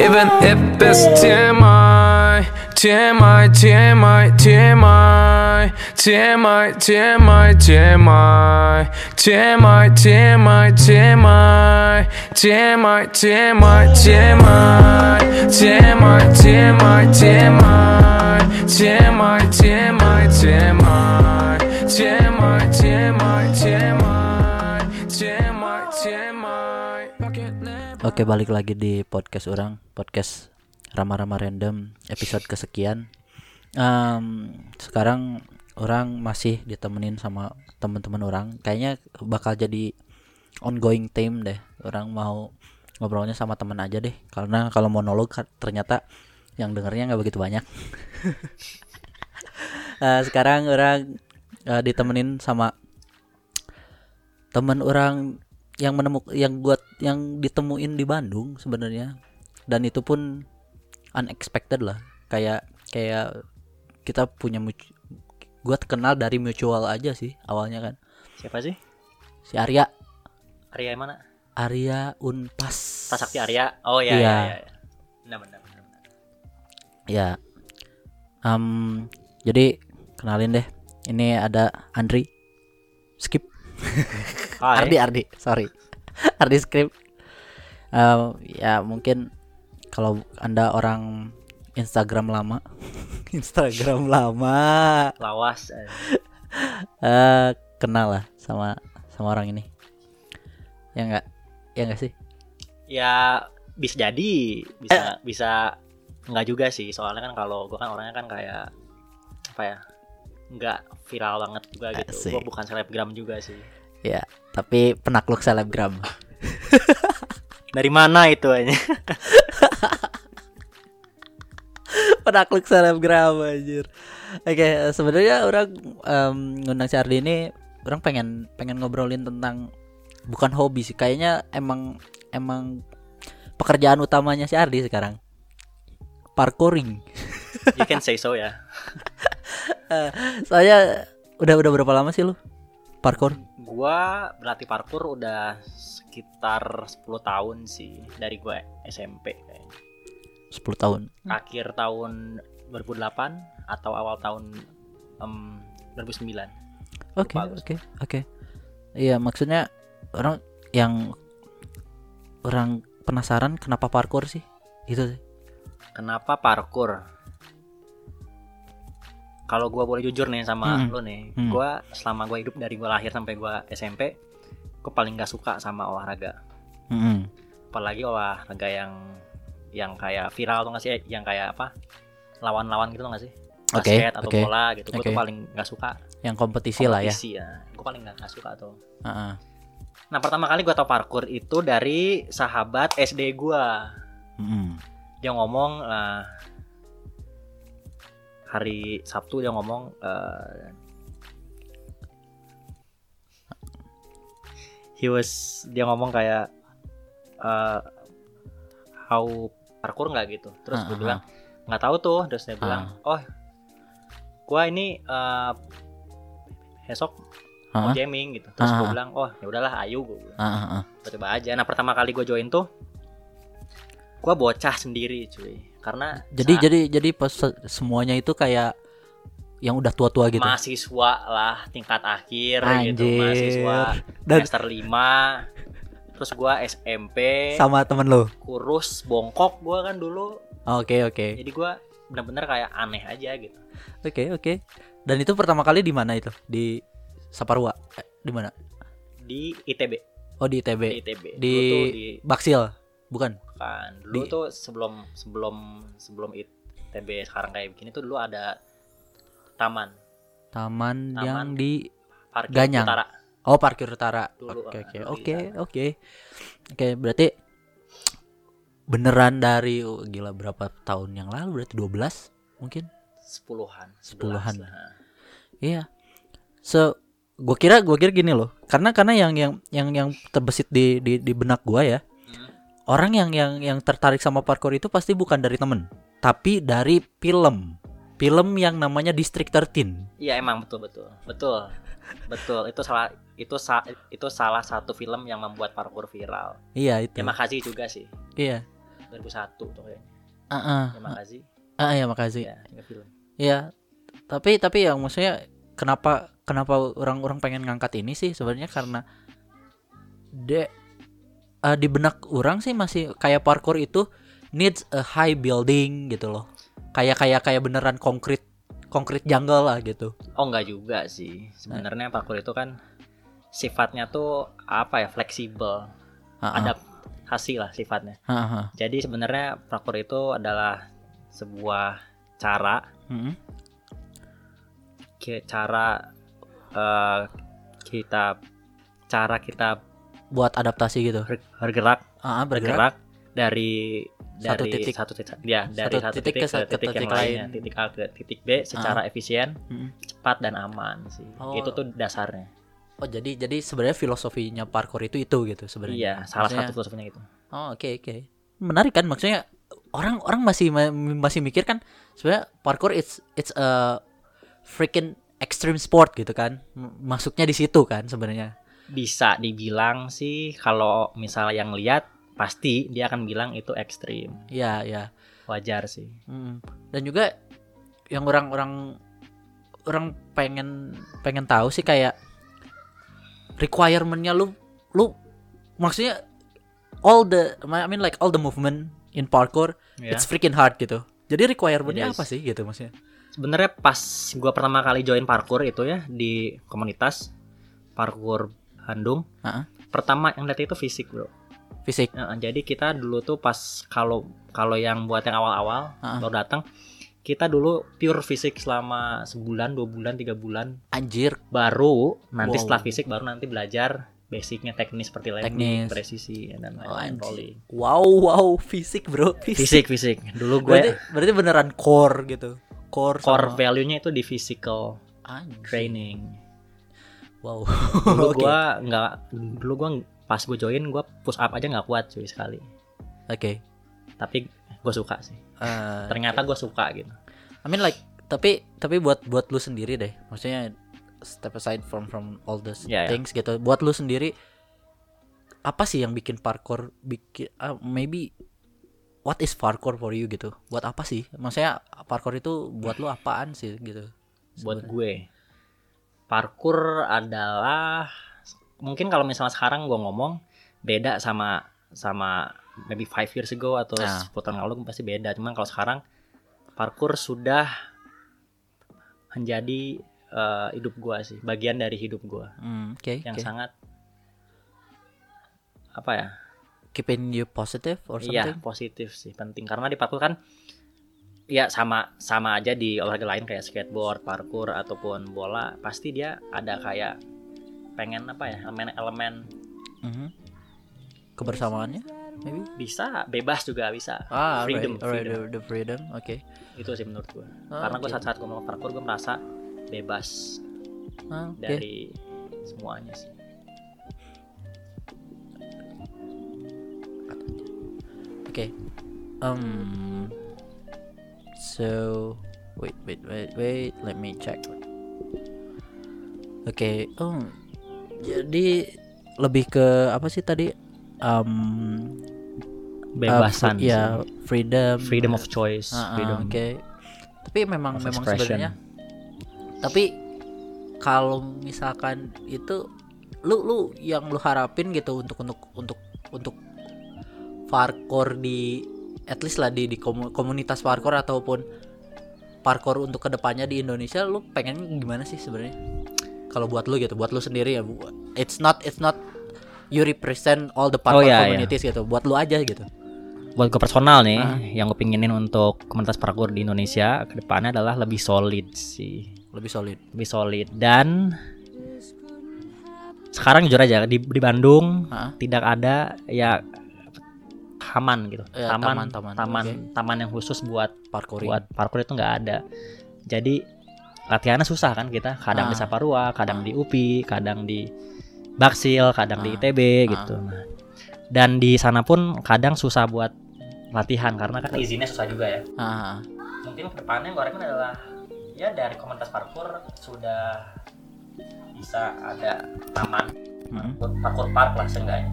even if it's TMI TMI, TMI, TMI TMI, TMI, TMI TMI, TMI, TMI TMI, TMI, TMI TMI, TMI, TMI TMI, TMI, TMI TMI, TMI, TMI Oke balik lagi di podcast orang podcast rama-rama random episode kesekian. Em, sekarang orang masih ditemenin sama teman-teman orang. Kayaknya bakal jadi ongoing theme deh. Orang mau ngobrolnya sama teman aja deh. Karena kalau monolog ternyata yang dengernya nggak begitu banyak. Eh, sekarang orang eh, ditemenin sama teman orang yang menemuk yang buat yang ditemuin di Bandung sebenarnya dan itu pun unexpected lah kayak kayak kita punya mutu- gua kenal dari mutual aja sih awalnya kan Siapa sih? si Arya Arya yang mana? Arya Unpas Tasakti Arya. Oh iya. Benar benar benar. benar. ya Em, jadi kenalin deh ini ada Andri skip. Ardi Ardi sorry Ardi script Eh, ya mungkin kalau anda orang Instagram lama Instagram lama Lawas. eh. eh kenal lah sama sama orang ini ya enggak ya enggak sih Ya bisa jadi, bisa bisa enggak juga sih. Soalnya kan kalau gua kan orangnya kan kayak apa ya? Enggak viral banget juga gitu. Asik. Gua bukan selebgram juga sih. ya tapi penakluk selebgram Dari mana itu aja? penakluk selebgram anjir oke sebenarnya orang em, ngundang si Ardi ini orang pengen pengen ngobrolin tentang bukan hobi sih kayaknya emang emang pekerjaan utamanya si Ardi sekarang parkouring You can say so ya. saya udah udah berapa lama sih lu parkour Gua berlatih parkour udah sekitar 10 tahun sih dari gua SMP kayaknya. 10 tahun akhir tahun 2008 atau awal tahun em, 2009 Oke, oke, oke. Iya, maksudnya orang yang orang penasaran kenapa parkour sih? Itu sih. kenapa parkour kalau gua boleh jujur nih sama Hmm. lo nih Hmm. gua selama gua hidup dari gua lahir sampai gua SMP gua paling gak suka sama olahraga Mm-mm. apalagi olahraga yang yang kayak viral tuh gak sih yang kayak apa lawan-lawan gitu tuh gak sih Oke, basket atau oke. bola gitu gua tuh Oke. paling gak suka Yang kompetisi lah ya. kompetisi ya gua paling gak, gak suka tuh Heeh. Nah pertama kali gue tau parkour itu dari sahabat SD gue Mm-mm. Dia ngomong eh, Hari Sabtu dia ngomong eh, He was Dia ngomong kayak eh, How parkour nggak gitu. Terus gue Ah, bilang nggak tahu tuh. Terus dia bilang Oh Gua ini eh, Besok mau Ah, jamming gitu. Terus gue Ah. bilang Oh ya udahlah ayo gue ah, ah, ah. coba aja. Nah pertama kali gue join tuh gue bocah sendiri cuy karena Jadi saat jadi jadi pas se- semuanya itu kayak yang udah tua-tua gitu. mahasiswa lah tingkat akhir gitu Anjir. mahasiswa Dan semester 5 terus gue SMP sama temen lo. kurus bongkok gue kan dulu Oke, oke. jadi gue bener-bener kayak aneh aja gitu Oke, oke. Dan itu pertama kali di mana itu? Di Saparua. Eh, di mana? di ITB Oh, di di ITB. ITB Di dulu tuh di Baksil. Bukan. kan dulu Di- tuh sebelum sebelum sebelum ITB sekarang kayak begini tuh dulu ada taman Taman, Taman. yang di parkir Ganyang. utara Oh parkir utara. Oke oke oke oke oke berarti beneran dari oh, gila berapa tahun yang lalu berarti 12 mungkin sepuluhan Sepuluhan. 11 lah. iya so gua kira gua kira gini loh karena karena yang yang yang yang terbesit di di, di benak gua ya. Orang yang yang yang tertarik sama parkour itu pasti bukan dari temen tapi dari film film yang namanya District 13 Iya emang betul betul betul betul itu salah itu sa- itu salah satu film yang membuat parkour viral. iya itu Ya makasih juga sih. Iya. 2001 tuh kayaknya. Ah, ah, Ya makasih. ah, ya makasih. Ya, film. Ya, tapi tapi yang maksudnya kenapa kenapa orang-orang pengen ngangkat ini sih sebenarnya karena de eh, di benak orang sih masih kayak parkour itu needs a high building gitu loh. Kayak kayak kayak beneran konkret konkret jungle lah gitu. Oh enggak juga sih. Sebenarnya parkour itu kan sifatnya tuh apa ya fleksibel, Ah, ah. adaptasi lah sifatnya. Ah, ah. Jadi sebenarnya parkour itu adalah sebuah cara ki- cara eh, kita cara kita Buat adaptasi gitu. ber- bergerak ah, bergerak. bergerak dari Satu dari titik. satu titik ya dari Satu satu, titik titik, ke ke, titik, titik yang lainnya lain. titik A ke titik B secara efisien Mm-mm. cepat dan aman sih Oh. itu tuh dasarnya Oh, jadi jadi sebenarnya filosofinya parkour itu itu gitu sebenarnya. iya salah Maksudnya- satu filosofinya gitu Oh oke oke menarik kan maksudnya orang orang masih ma- masih mikir kan sebenarnya parkour it's it's a freaking extreme sport gitu kan masuknya di situ kan sebenarnya bisa dibilang sih kalau misalnya yang lihat pasti dia akan bilang itu ekstrim. Ya ya wajar sih. Mm. dan juga yang orang-orang orang pengen pengen tahu sih kayak requirementnya lu lu maksudnya all the I mean like all the movement in parkour ya. it's freaking hard gitu. Jadi requirementnya apa sih gitu maksudnya? Sebenarnya pas gua pertama kali join parkour itu ya di komunitas parkour Bandung Ah. pertama yang lihat itu fisik bro fisik Nah, jadi kita dulu tuh pas kalau kalau yang buat yang awal-awal Ah. baru datang kita dulu pure fisik selama sebulan dua bulan tiga bulan anjir baru nanti Wow. setelah fisik baru nanti belajar basicnya teknis seperti landing Teknis. presisi dan Oh, lain-lain rolling Wow, wow, fisik bro, fisik fisik dulu gue Berarti, berarti beneran core gitu, core. core sama- value-nya itu di physical Anjir. training Wow. dulu Oke. gue nggak dulu gue pas gue join gue push up aja nggak kuat cuy sekali Oke. tapi gue suka sih Eh, ternyata gue suka gitu I mean like, tapi tapi buat buat lu sendiri deh, maksudnya step aside from from all those Ya, ya. things gitu. Buat lu sendiri, apa sih yang bikin parkour bikin ah, maybe what is parkour for you gitu? Buat apa sih? Maksudnya parkour itu buat lu apaan sih gitu? buat gue parkour adalah mungkin kalau misalnya sekarang gue ngomong beda sama sama maybe five years ago atau Nah. 10 tahun lalu pasti beda cuman kalau sekarang parkour sudah menjadi eh, hidup gue sih bagian dari hidup gue Hmm, Oke. yang oke. sangat apa ya Keeping you positive or iya something? positif sih penting karena di parkour kan ya sama sama aja di olahraga lain kayak skateboard parkour ataupun bola pasti dia ada kayak pengen apa ya elemen-elemen Mhm. Kebersamaannya, maybe? bisa bebas juga bisa Ah, freedom, freedom. the, the freedom, oke. itu sih menurut gue Ah, karena gue oke. saat-saat gue mau parkour gue merasa bebas Ah, oke. dari semuanya sih Oke. Um. So, wait, wait, wait, wait. Let me check. Oke. Oh, jadi lebih ke apa sih tadi? Um, bebasan uh, ya, freedom. freedom of choice ah, freedom Oke. Tapi memang memang sebenarnya. Tapi kalau misalkan itu lu lu yang lu harapin gitu untuk untuk untuk untuk parkour di at least lah di di komu- komunitas parkour ataupun parkour untuk ke depannya di Indonesia lu pengen gimana sih sebenarnya kalau buat lu gitu buat lu sendiri ya it's not it's not you represent all the parkour iya, iya. communities gitu buat lu aja gitu buat gue personal nih Ah. yang gue pinginin untuk komunitas parkour di Indonesia ke depannya adalah lebih solid sih lebih solid lebih solid dan sekarang jujur aja di, di Bandung Hah? tidak ada ya taman gitu Ya, taman taman, taman, taman oke. taman yang khusus buat parkouring buat parkour itu nggak ada jadi latihannya susah kan kita kadang di Ah. Saparua kadang Ah. di UPI kadang di Baksil kadang di Ah. ITB gitu Nah, dan di sana pun kadang susah buat latihan karena kan izinnya susah juga ya Ah, mungkin ke depannya gue rekomen adalah ya dari komunitas parkour sudah bisa ada taman mm. parkour park lah seenggaknya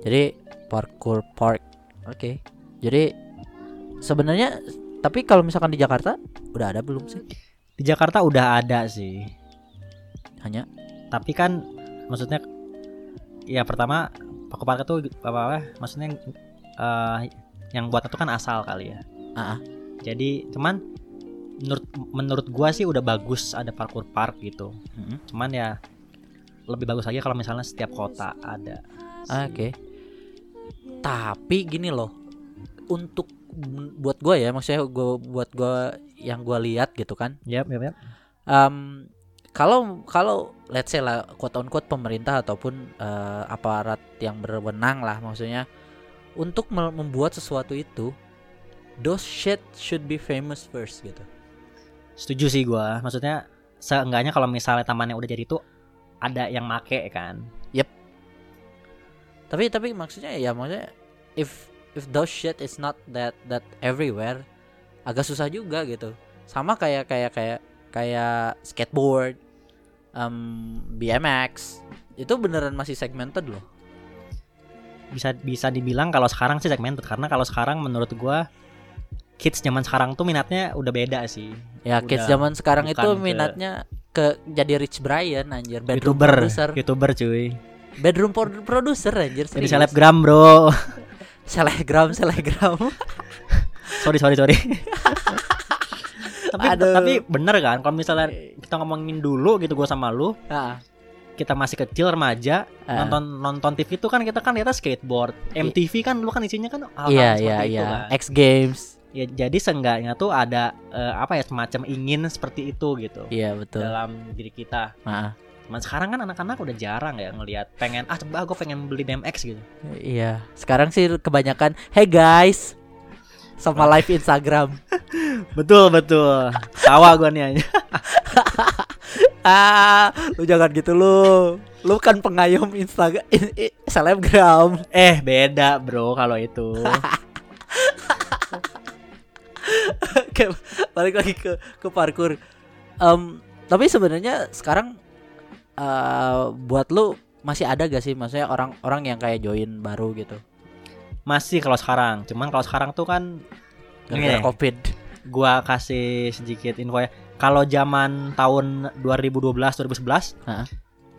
Jadi parkour park. Oke. Jadi sebenarnya tapi kalau misalkan di Jakarta udah ada belum sih? Di Jakarta udah ada sih. Hanya Tapi kan maksudnya ya pertama Paku Park itu apa apa maksudnya eh, yang buat itu kan asal kali ya. Ah, ah. Jadi cuman menurut menurut gua sih udah bagus ada parkour park gitu. Mm-mm. Cuman ya lebih bagus lagi kalau misalnya setiap kota ada. Ah, Oke. Tapi gini loh. Untuk buat gua ya, maksudnya gua buat gua yang gua lihat gitu kan. Yap, yap, yap. Em, kalau kalau let's say lah quote on quote pemerintah ataupun eh, aparat yang berwenang lah maksudnya untuk me- membuat sesuatu itu those shit should be famous first gitu. Setuju sih gua. Maksudnya seenggaknya kalau misalnya tamannya udah jadi tuh ada yang make kan. Tapi tapi maksudnya ya maksudnya if if those shit is not that that everywhere agak susah juga gitu. Sama kayak kayak kayak kayak skateboard, em, BMX itu beneran masih segmented loh. Bisa bisa dibilang kalau sekarang sih segmented karena kalau sekarang menurut gua kids zaman sekarang tuh minatnya udah beda sih. Ya Udah kids zaman sekarang itu bukan ke- minatnya ke jadi Rich Brian anjir, YouTuber, producer, YouTuber cuy. Bedroom pro- producer anjir. Jadi selebgram, Bro. selebgram, selebgram. sorry, sorry, sorry. tapi Aduh. tapi bener kan kalau misalnya kita ngomongin dulu gitu gua sama lu, Ah, kita masih kecil remaja, Ah. nonton nonton TV itu kan kita kan lihat skateboard. MTV kan dulu kan isinya kan hal-hal iya seperti iya itu iya. kan. X Games. Ya, jadi seenggaknya tuh ada eh, apa ya semacam ingin seperti itu gitu Iya betul. dalam diri kita. Ah, Cuman sekarang kan anak-anak udah jarang ya ngelihat pengen ah coba gue pengen beli BMX gitu. iya. Sekarang sih kebanyakan hey guys sama live Instagram. Betul betul. Tawa gue nih aja. ah, lu jangan gitu lu. Lu kan pengayom Instagram selebgram. Eh beda bro kalau itu. Oke, balik lagi ke ke parkour. Em, tapi sebenarnya sekarang eh buat lu masih ada gak sih maksudnya orang-orang yang kayak join baru gitu Masih kalau sekarang. Cuman kalau sekarang tuh kan deh. covid gua kasih sedikit info ya. Kalau zaman tahun 2012 2011 Hah?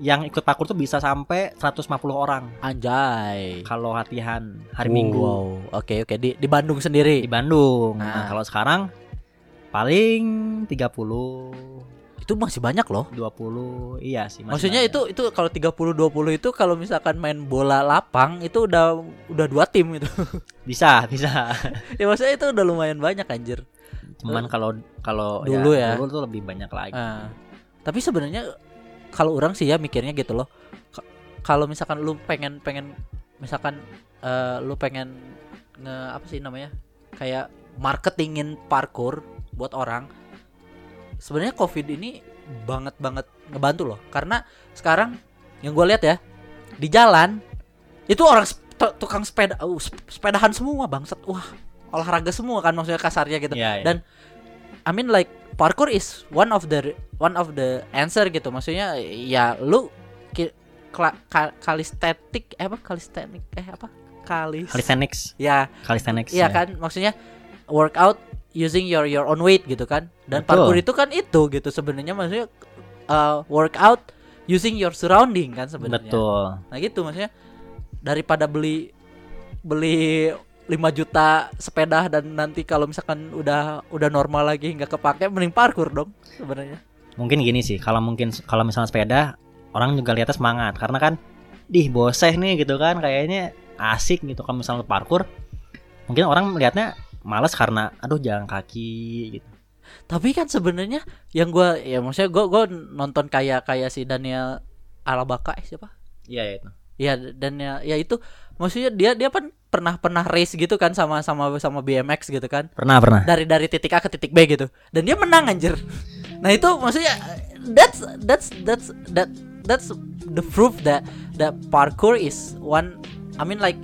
yang ikut parkour tuh bisa sampai 150 orang anjay kalau latihan hari Wow, Minggu wow. oke oke di di Bandung sendiri di Bandung. Nah. Nah, kalau sekarang paling 30 itu masih banyak loh 20 iya sih masih maksudnya banyak. itu itu kalau 30 20 itu kalau misalkan main bola lapang itu udah udah dua tim itu bisa bisa ya maksudnya itu udah lumayan banyak anjir cuman kalau kalau Dulu ya. dulu tuh lebih banyak lagi Ah. tapi sebenarnya kalau orang sih ya mikirnya gitu loh Ka- kalau misalkan lu pengen pengen misalkan eh, lu pengen nge apa sih namanya kayak marketingin parkour buat orang sebenarnya covid ini banget banget ngebantu loh. Karena sekarang yang gue lihat ya di jalan itu orang tukang sepeda uh, sep- sepedahan semua bangsat. Wah olahraga semua kan maksudnya kasarnya gitu. Iya, iya. Dan I mean like parkour is one of the one of the answer gitu. Maksudnya ya lu ki, kla, ka, kalistetik eh apa? Kalistenik eh apa? Kalis calisthenics. Ya. Calisthenics iya ya. kan? Maksudnya workout using your your own weight gitu kan. Dan Betul. parkour itu kan itu gitu sebenarnya maksudnya uh, workout using your surrounding kan sebenarnya. Betul. Nah gitu maksudnya. Daripada beli beli 5 juta sepeda dan nanti kalau misalkan udah udah normal lagi nggak kepake mending parkur dong sebenarnya. Mungkin gini sih kalau mungkin kalau misalnya sepeda orang juga lihatnya semangat. Karena kan dih boseh nih gitu kan kayaknya asik gitu. Kalau misalnya parkur mungkin orang melihatnya males karena aduh jalan kaki gitu. Tapi kan sebenarnya yang gua ya maksudnya gua gua nonton kayak kayak si Daniel Alabaka eh, siapa? Iya itu. Ya Daniel ya itu maksudnya dia dia kan pernah pernah race gitu kan sama sama sama BMX gitu kan. Pernah pernah. Dari dari titik A ke titik B gitu. Dan dia menang anjir. Nah itu maksudnya that's that's that's that that's the proof that that parkour is one I mean like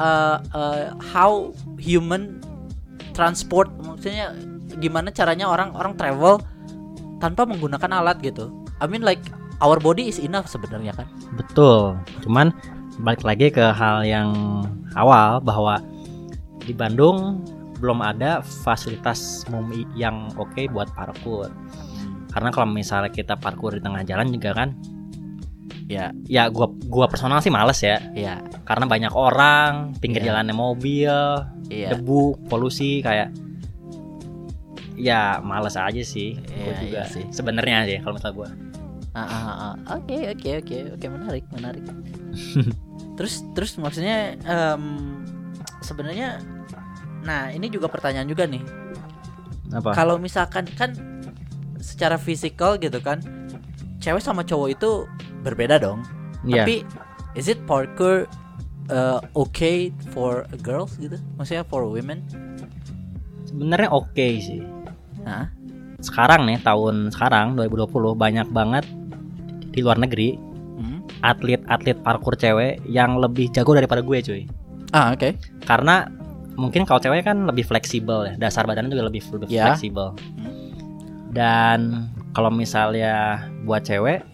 uh, uh, how human transport maksudnya gimana caranya orang orang travel tanpa menggunakan alat gitu. I mean like our body is enough sebenarnya kan. Betul. Cuman balik lagi ke hal yang awal bahwa di Bandung belum ada fasilitas yang oke buat parkour. Karena kalau misalnya kita parkour di tengah jalan juga kan Ya, ya gua gua personal sih males ya iya, karena banyak orang pinggir Iya. jalannya mobil iya. debu polusi kayak ya males aja sih Gua Iya, juga iya sih. sebenarnya sih kalau misalnya gua Ah, ah, ah. Oke, oke, oke, oke, menarik, menarik. terus, terus maksudnya em, sebenarnya, nah ini juga pertanyaan juga nih. apa Kalau misalkan kan secara fisikal gitu kan, cewek sama cowok itu berbeda dong. Iya. Tapi is it parkour uh, okay for girls gitu? Maksudnya for women? sebenarnya oke sih Nah, sekarang nih tahun sekarang 2020 banyak banget di luar negeri hmm. atlet-atlet parkour cewek yang lebih jago daripada gue cuy ah oke. karena mungkin kalau cewek kan lebih fleksibel ya dasar badannya juga lebih, lebih Ya. fleksibel Hmm. dan kalau misalnya buat cewek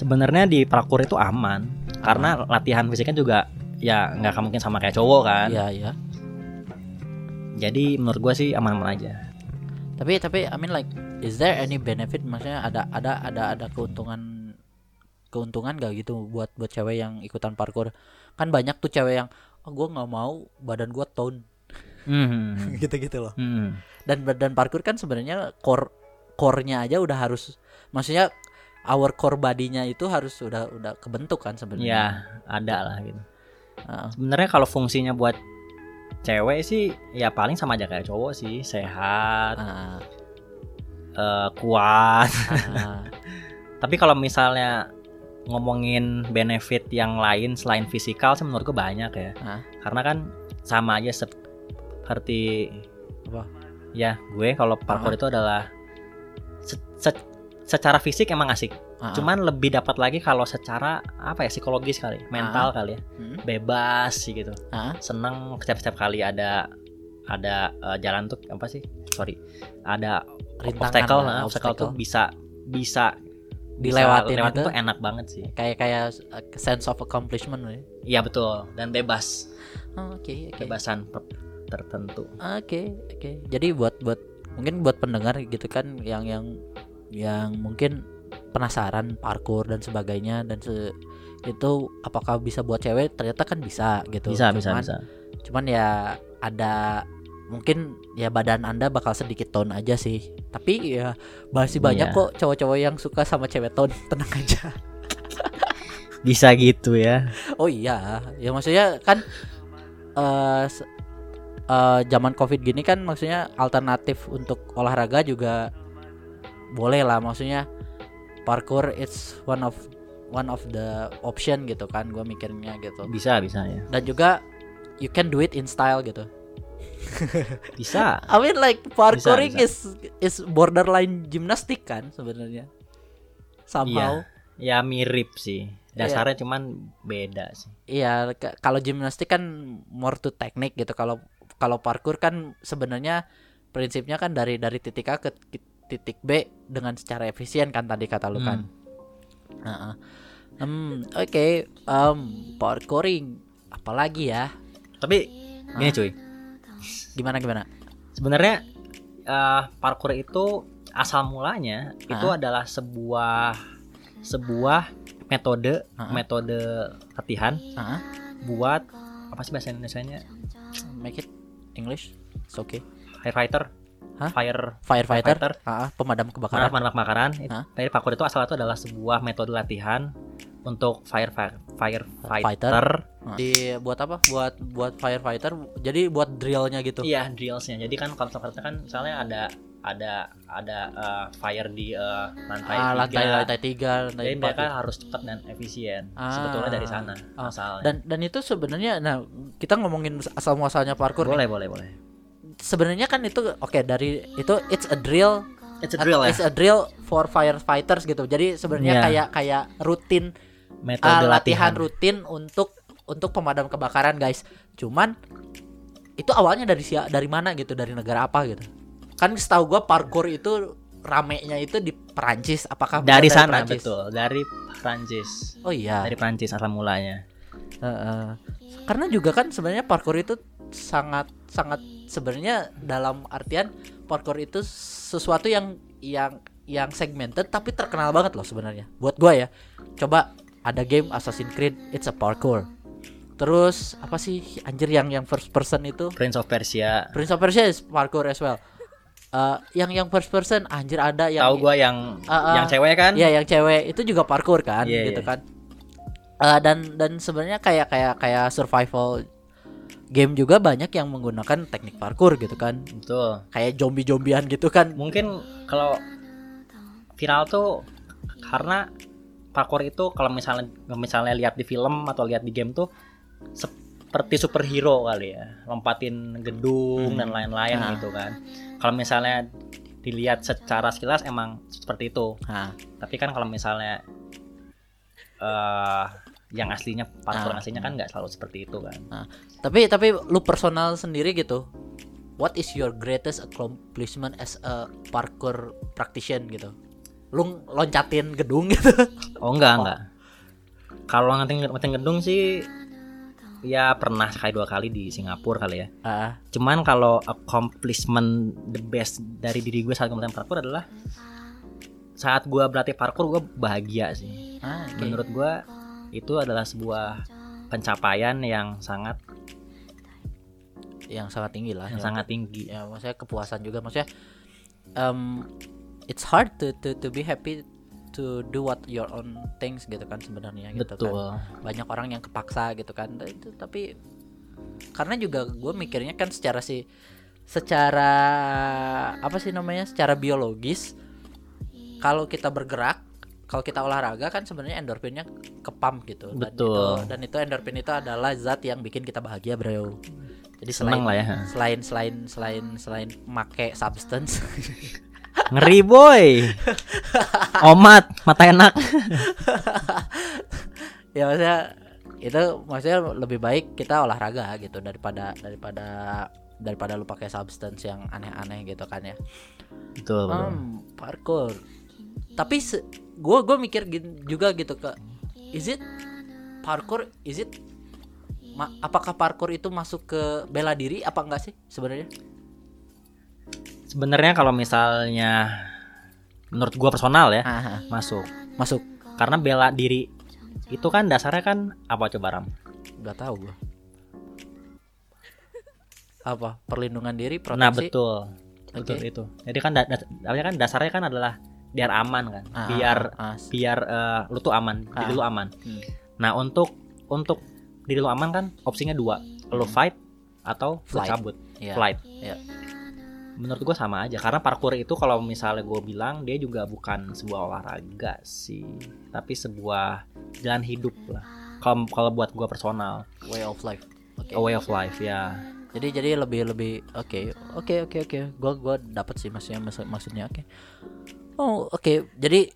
sebenarnya di parkour itu aman karena latihan fisiknya juga ya nggak mungkin sama kayak cowok kan Iya, iya. jadi menurut gue sih aman-aman aja Tapi tapi I mean like is there any benefit maksudnya ada ada ada ada keuntungan keuntungan gak gitu buat buat cewek yang ikutan parkour? Kan banyak tuh cewek yang oh, gue nggak mau badan gue tone Hmm. gitu-gitu loh. Hmm. Dan dan parkour kan sebenarnya core core-nya aja udah harus maksudnya our core body-nya itu harus udah udah kebentuk kan ya sebenarnya. ada lah gitu Heeh. sebenarnya kalau fungsinya buat cewek sih ya paling sama aja kayak cowok sih sehat Ah, eh, kuat ah, tapi kalau misalnya ngomongin benefit yang lain selain fisikal sih menurut gue banyak ya Ah. karena kan sama aja sep- seperti Apa? ya gue kalau parkour itu adalah se- se- secara fisik emang asik ah, cuman lebih dapat lagi kalau secara apa ya psikologis kali mental kali ya Hmm. bebas sih gitu ah, seneng setiap setiap kali ada ada eh, jalan tuh apa sih sorry ada Rintangan obstacle lah, nah, obstacle tuh obstacle. bisa bisa Dilewatin lewatin itu. tuh enak banget sih kayak kayak uh, sense of accomplishment ya. iya betul dan bebas Oh, Oke, oke. kebebasan per- tertentu Oke, oke. Jadi buat buat mungkin buat pendengar gitu kan yang yang yang mungkin penasaran parkour dan sebagainya dan se itu apakah bisa buat cewek? Ternyata kan bisa gitu. bisa bisa Cuman- bisa Cuman ya ada mungkin ya badan Anda bakal sedikit tone aja sih. Tapi ya masih banyak Iya. kok cowok-cowok yang suka sama cewek tone. Tenang aja. bisa gitu ya Oh iya, ya maksudnya kan se- eh, zaman covid gini kan maksudnya alternatif untuk olahraga juga boleh lah maksudnya parkour it's one of one of the option gitu kan gue mikirnya gitu. Bisa bisa ya. Dan juga you can do it in style gitu. Bisa. I mean like parkouring Bisa, is is borderline gimnastik kan sebenarnya. Somehow. Ya mirip sih. Dasarnya cuman beda sih. Iya, kalau gimnastik kan more to teknik gitu. Kalau kalau parkour kan sebenarnya prinsipnya kan dari dari titik A ke titik B dengan secara efisien kan tadi kata lu kan. Hmm, oke. Em, parkouring apalagi ya? tapi gini cuy Gimana gimana? sebenarnya eh, parkour itu asal mulanya itu Ah. adalah sebuah sebuah metode Ah. metode latihan Heeh. buat apa sih bahasa Indonesia-nya Make it English. It's okay. firefighter Hah? fire Firefighter. Firefighter. Ah, pemadam kebakaran. pemadam kebakaran Hah? dari parkour itu asal itu adalah sebuah metode latihan untuk fire fire firefighter Di buat apa? Buat buat firefighter. Jadi buat drillnya gitu. iya drillsnya jadi kan kalau misalnya kan misalnya ada ada ada eh, fire di eh, lantai ah, lantai tiga. lantai tiga, lantai jadi mereka gitu. harus cepat dan efisien Ah. sebetulnya dari sana Ah. asalnya dan dan itu sebenarnya nah kita ngomongin asal muasalnya parkour nih. boleh boleh boleh sebenarnya kan itu oke dari itu it's a drill. It's a drill ya? it's a drill for firefighters gitu. Jadi sebenarnya Iya. kayak kayak rutin metode ah, latihan. latihan rutin untuk untuk pemadam kebakaran guys. Cuman itu awalnya dari sia dari mana gitu? Dari negara apa gitu? Kan setahu gua parkour itu ramenya itu di Perancis. Apakah benar dari sana Perancis? betul. Dari Prancis oh iya. Dari Prancis asal mulanya. Heeh. karena juga kan sebenarnya parkour itu sangat sangat sebenarnya dalam artian parkour itu sesuatu yang yang yang segmented tapi terkenal banget loh sebenarnya buat gua ya coba ada game Assassin's Creed it's a parkour terus apa sih anjir yang yang first person itu Prince of Persia Prince of Persia is parkour as well Eh, yang yang first person anjir ada yang tahu gua yang Ah, ah. yang cewek kan Iya yang cewek itu juga parkour kan Iya, gitu iya. kan. Eh, dan dan sebenarnya kayak kayak kayak survival game juga banyak yang menggunakan teknik parkour gitu kan. betul Kayak zombie-zombian gitu kan. mungkin kalau viral tuh karena parkour itu kalau misalnya misalnya lihat di film atau lihat di game tuh seperti superhero kali ya lompatin gedung Hmm. dan lain-lain Nah. gitu kan kalau misalnya dilihat secara sekilas emang seperti itu Nah, tapi kan kalau misalnya eh yang aslinya parkour Ah. aslinya kan nggak selalu seperti itu kan tapi tapi lu personal sendiri gitu. What is your greatest accomplishment as a parkour practitioner gitu? Lu loncatin gedung gitu. oh enggak Oh. enggak kalau ngeting gedung sih ya pernah sekali dua kali di Singapura kali ya Ah, Cuman kalau accomplishment the best dari diri gue saat kemudian parkour adalah saat gue berlatih parkour gue bahagia sih. ah, oke. Menurut gue itu adalah sebuah pencapaian yang sangat yang sangat tinggi lah. yang ya. sangat tinggi. ya maksudnya kepuasan juga maksudnya um, it's hard to, to to be happy to do what your own things gitu kan sebenarnya gitu kan Betul. banyak orang yang kepaksa gitu kan Nah, itu tapi karena juga gue mikirnya kan secara si secara apa sih namanya secara biologis kalau kita bergerak kalau kita olahraga kan sebenarnya endorfinnya ke pump gitu dan Betul. itu dan itu endorfin itu adalah zat yang bikin kita bahagia bro jadi selain Seneng lah ya. selain selain selain selain make substance Ngeri boy. Omat, mata enak. ya maksudnya itu maksudnya lebih baik kita olahraga gitu daripada daripada daripada lu pakai substance yang aneh-aneh gitu kan ya Betul, betul. Hmm, parkour tapi gue gue mikir juga gitu ke is it parkour is it ma- apakah parkour itu masuk ke bela diri apa enggak sih sebenarnya? Sebenarnya kalau misalnya menurut gua personal ya Ah, ah, masuk. masuk. Karena bela diri itu kan dasarnya kan apa coba Ram? nggak tahu gue apa? Perlindungan diri proteksi? Nah betul, betul itu. Jadi kan da- da- artinya kan dasarnya kan adalah biar aman kan, Ah, biar ah, ah, biar eh, lu tuh aman, diri Ah. lu aman. hmm. Nah untuk untuk diri lu aman kan opsinya dua, lu fight atau lu Flight. cabut, Iya. flight. Iya. Menurut gua sama aja, karena parkour itu kalau misalnya gue bilang dia juga bukan sebuah olahraga sih, tapi sebuah jalan hidup lah. Kalau kalau buat gua personal, way of life oke a way of life ya. jadi jadi lebih lebih oke oke oke oke gua gua dapat sih maksudnya maksud- maksudnya oke oh oke jadi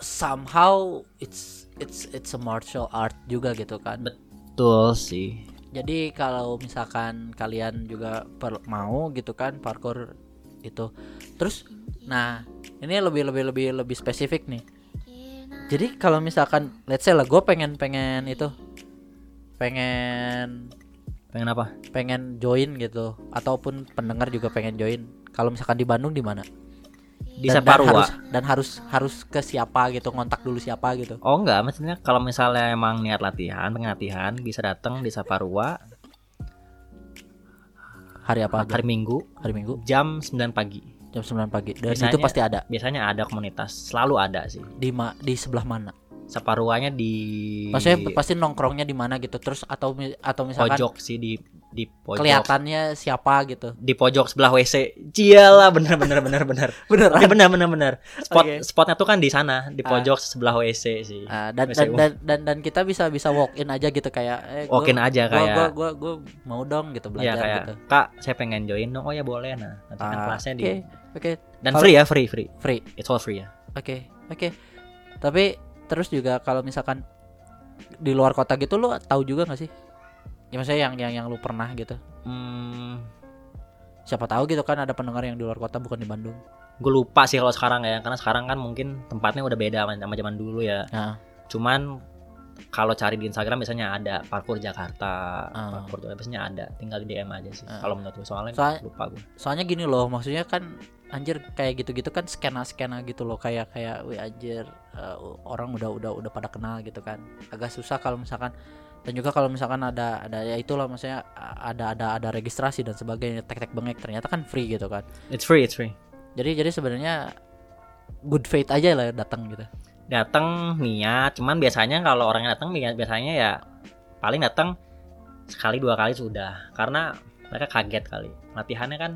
somehow it's it's it's a martial art juga gitu kan? Betul sih. jadi kalau misalkan kalian juga per- mau gitu kan parkour itu. Terus nah ini lebih lebih lebih lebih spesifik nih. Jadi kalau misalkan let's say lah gue pengen pengen itu pengen Pengen apa? pengen join gitu ataupun pendengar juga pengen join. Kalau misalkan di Bandung di mana Di dan, dan harus dan harus harus ke siapa gitu ngontak dulu siapa gitu. Oh enggak, maksudnya kalau misalnya emang niat latihan, pengen latihan bisa datang di Saparua. Hari apa aja? hari Minggu. Hari Minggu? Jam 9 pagi. jam 9 pagi. Dan Biasanya- itu pasti ada? Biasanya ada komunitas, selalu ada sih. di ma di sebelah mana? Saparuanya di maksudnya pasti nongkrongnya di mana gitu? Terus atau atau misalkan pojok sih di di pojok. kelihatannya siapa gitu Di pojok sebelah WC. Cialah bener bener bener bener. bener Ya bener bener bener. Spot Oke. spotnya tuh kan di sana, di Ah. pojok sebelah WC sih. Ah, dan, WC dan, dan dan dan kita bisa bisa walk in aja gitu kayak eh, gua- Walk in aja gua, kayak gua, gua, gua mau dong gitu Ya belajar kayak gitu Kak, saya pengen join dong. Oh ya boleh nah. Nanti kan Ah, kelasnya oke di oke dan Kalau- free ya, free free. free It's all free ya. Oke, oke. Tapi terus juga kalau misalkan di luar kota gitu lu tahu juga nggak sih? Ya maksudnya yang yang yang lu pernah gitu. Hmm, Siapa tahu gitu kan ada pendengar yang di luar kota bukan di Bandung. gue lupa sih kalau sekarang ya karena sekarang kan mungkin tempatnya udah beda sama sama zaman dulu ya Nah, cuman kalau cari di Instagram biasanya ada parkour Jakarta, Ah. parkour tuh biasanya ada, tinggal di DM aja sih. Ah. Kalau menurut gue soalnya Soal- lupa gue. soalnya gini loh maksudnya kan anjir kayak gitu-gitu kan skena skena gitu loh kayak kayak wih anjir eh, orang udah udah udah pada kenal gitu kan agak susah kalau misalkan dan juga kalau misalkan ada ada ya itulah maksudnya ada ada ada registrasi dan sebagainya tek tek bengek ternyata kan free gitu kan. It's free, it's free. jadi jadi sebenarnya good faith aja lah datang gitu. Datang niat, cuman biasanya kalau orang yang datang bi- biasanya ya paling datang sekali dua kali sudah, karena mereka kaget kali. Latihannya kan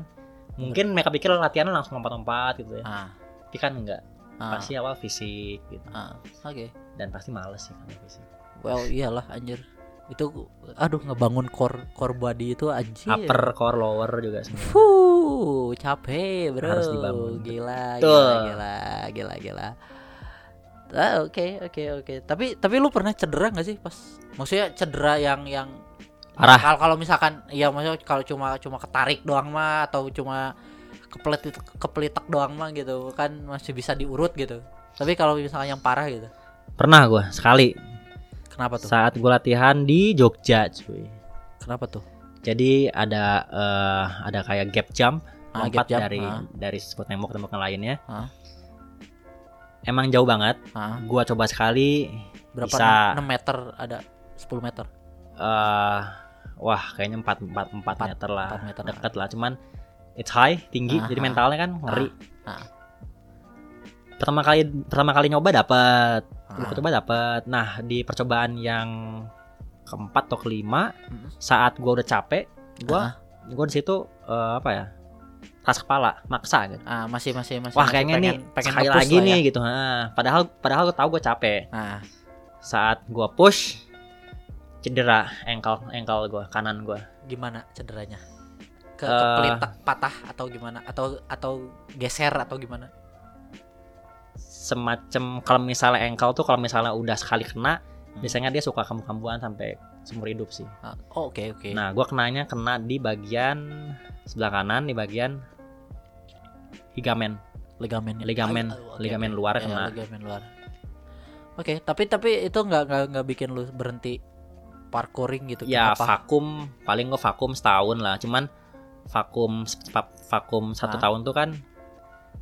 mungkin mereka pikir latihannya langsung lompat-lompat gitu ya, ah. Tapi kan enggak. ah, Pasti awal fisik gitu, ah, oke. Dan pasti males sih kalau fisik. well iyalah anjir itu aduh ngebangun core core body itu anjir Upper, core, lower juga semua. Fuh, capek bro. Harus dibangun. Gila, Betul. gila, gila, gila, gila. Ah, Oke, oke, oke. Tapi tapi lu pernah cedera nggak sih pas? Maksudnya cedera yang yang Parah. Kalau kalau misalkan ya maksudnya kalau cuma cuma ketarik doang mah atau cuma kepelit kepelitak doang mah gitu kan masih bisa diurut gitu. Tapi kalau misalkan yang parah gitu. Pernah gue sekali Kenapa tuh? saat gue latihan di Jogja, cuy. Kenapa tuh? Jadi ada eh, ada kayak gap jump, Ah, lompat gap jump, dari ah. dari sebuah tembok tembok yang lainnya. Ah. Emang jauh banget. Ah, Gua coba sekali berapa Bisa. 6, meter ada 10 meter. eh wah kayaknya 4 4 4 Empat- meter lah. empat meter. Dekat lah, cuman it's high, tinggi, Ah, jadi ah. mentalnya kan ngeri. Ah, ah. Pertama kali pertama kali nyoba dapat, Ah. coba dapat. Nah, di percobaan yang keempat atau kelima, Mm. saat gua udah capek, gua Ah. gua di situ eh, apa ya? Keras kepala, maksa gitu. Ah, masih masih masih Wah kayaknya nih pengen, pengen sekali lagi lah nih ya. gitu. Nah, padahal padahal gue tahu gue capek. Nah, Saat gue push cedera ankle ankle gue kanan gue. gimana cederanya? Ke Eh. kepelitak patah atau gimana? Atau atau geser atau gimana? Semacam kalau misalnya ankle tuh kalau misalnya udah sekali kena, Hmm. biasanya dia suka kambuh-kambuhan sampai seumur hidup sih. Ah, oh, oke oke. Nah, gue kenanya kena di bagian sebelah kanan di bagian ligamen. ligamen ligamen- ligamen luar kena. ligamen luar. Oke, tapi tapi itu nggak nggak nggak bikin lu berhenti parkouring gitu Ya Kenapa? vakum paling gue vakum setahun lah. Cuman vakum va- vakum satu Ah. tahun tuh kan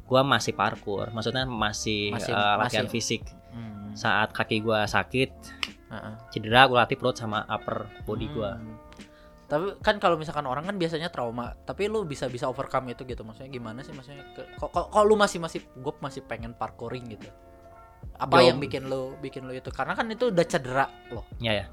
gua masih parkour. Maksudnya masih, Masih- eh, latihan masih- fisik. Hmm, Saat kaki gua sakit, heeh. cedera gua latih perut sama upper body gua. Hmm. Tapi kan kalau misalkan orang kan biasanya trauma, tapi lu bisa bisa overcome itu gitu. Maksudnya gimana sih maksudnya? Kok kok, lu masih masih gue masih pengen parkouring gitu. Apa Jawab- yang bikin lu bikin lu itu? Karena kan itu udah cedera loh. Ya ya.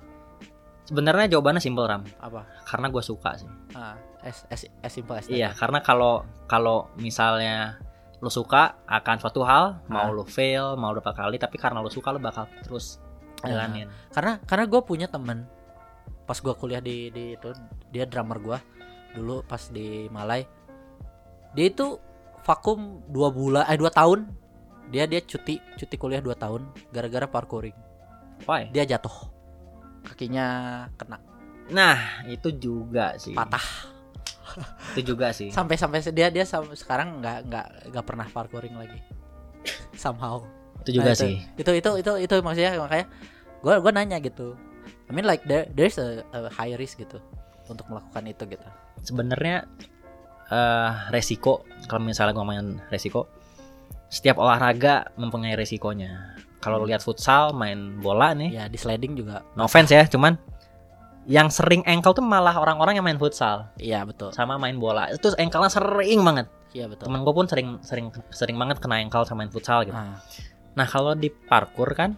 Sebenarnya jawabannya simpel Ram, Apa? karena gua suka sih. Ah, as as, as simple as that. Iya, karena kalau kalau misalnya lu suka akan suatu hal, mau lu fail, mau berapa kali, tapi karena lu suka lu bakal terus Ah. jalanin. Karena karena gue punya temen pas gua kuliah di di itu dia drummer gua dulu pas di Malai. Dia itu vakum dua bulan eh dua tahun dia dia cuti cuti kuliah dua tahun gara-gara parkouring Why? dia jatuh kakinya kena Nah, itu juga sih. patah Itu juga sih. sampai sampai dia dia sekarang nggak nggak nggak pernah parkouring lagi somehow Itu juga Nah, itu, sih. itu itu itu itu maksudnya makanya gua gua nanya gitu I mean like there there's a, a high risk gitu untuk melakukan itu gitu Sebenarnya eh resiko kalau misalnya ngomongin resiko, setiap olahraga mempunyai resikonya. Kalau lihat futsal main bola nih, ya di sliding juga no offense ya, cuman yang sering ankle tuh malah orang-orang yang main futsal iya betul sama main bola. Itu ankle-nya sering banget. iya betul Temen gue pun sering sering sering banget kena ankle sama main futsal gitu. ah, Nah, kalau di parkour kan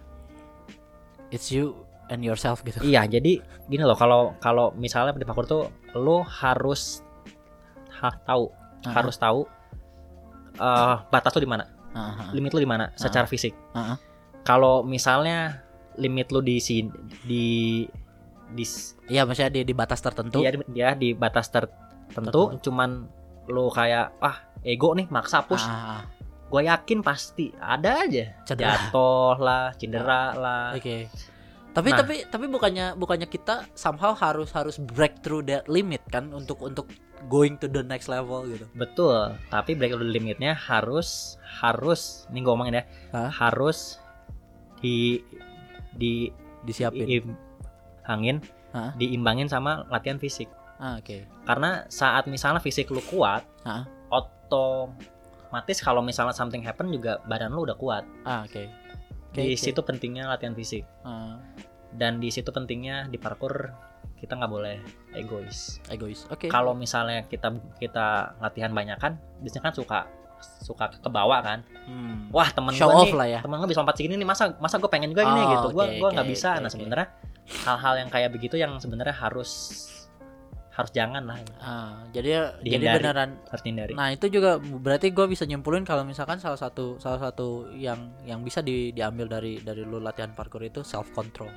it's you and yourself gitu Iya, jadi gini loh, kalau kalau misalnya di parkour tuh lo harus ha, tahu, Ah, harus tahu eh batas lo di mana, ah, limit lo di mana secara fisik. ah. Kalau misalnya limit lo di di di iya maksudnya di di batas tertentu dia, dia di batas tertentu, cuman lo kayak ah ego nih maksa push. Ah, ah, ah. Gue yakin pasti ada aja Cedera. jatuh lah, cedera lah. Oke. Tapi Nah. tapi tapi bukannya bukannya kita somehow harus harus break through that limit kan untuk untuk going to the next level gitu. Betul, tapi break the limitnya harus harus ini gue ngomongin ya, Hah? harus di di disiapin. Im- angin Hah? diimbangin sama latihan fisik. Ah, oke. Karena saat misalnya fisik lu kuat, Hah? otomatis kalau misalnya something happen juga badan lu udah kuat. Ah, oke. Oke, di oke. situ pentingnya latihan fisik Ah, dan di situ pentingnya di parkour kita nggak boleh egois. egois. Oke. Kalau misalnya kita kita latihan banyak kan, biasanya kan suka suka ke bawah kan. Hmm. Wah temen gue nih, ya. temen gue bisa lompat segini nih masa masa gue pengen juga gini Oh, gitu. Gue oke, gua nggak oke, bisa. oke, nah sebenarnya hal-hal yang kayak begitu yang sebenarnya harus harus jangan lah Ah, jadi jadi Dihindari. beneran harus hindari. Nah itu juga berarti gue bisa nyimpulin kalau misalkan salah satu salah satu yang yang bisa di, diambil dari dari lu latihan parkour itu self control.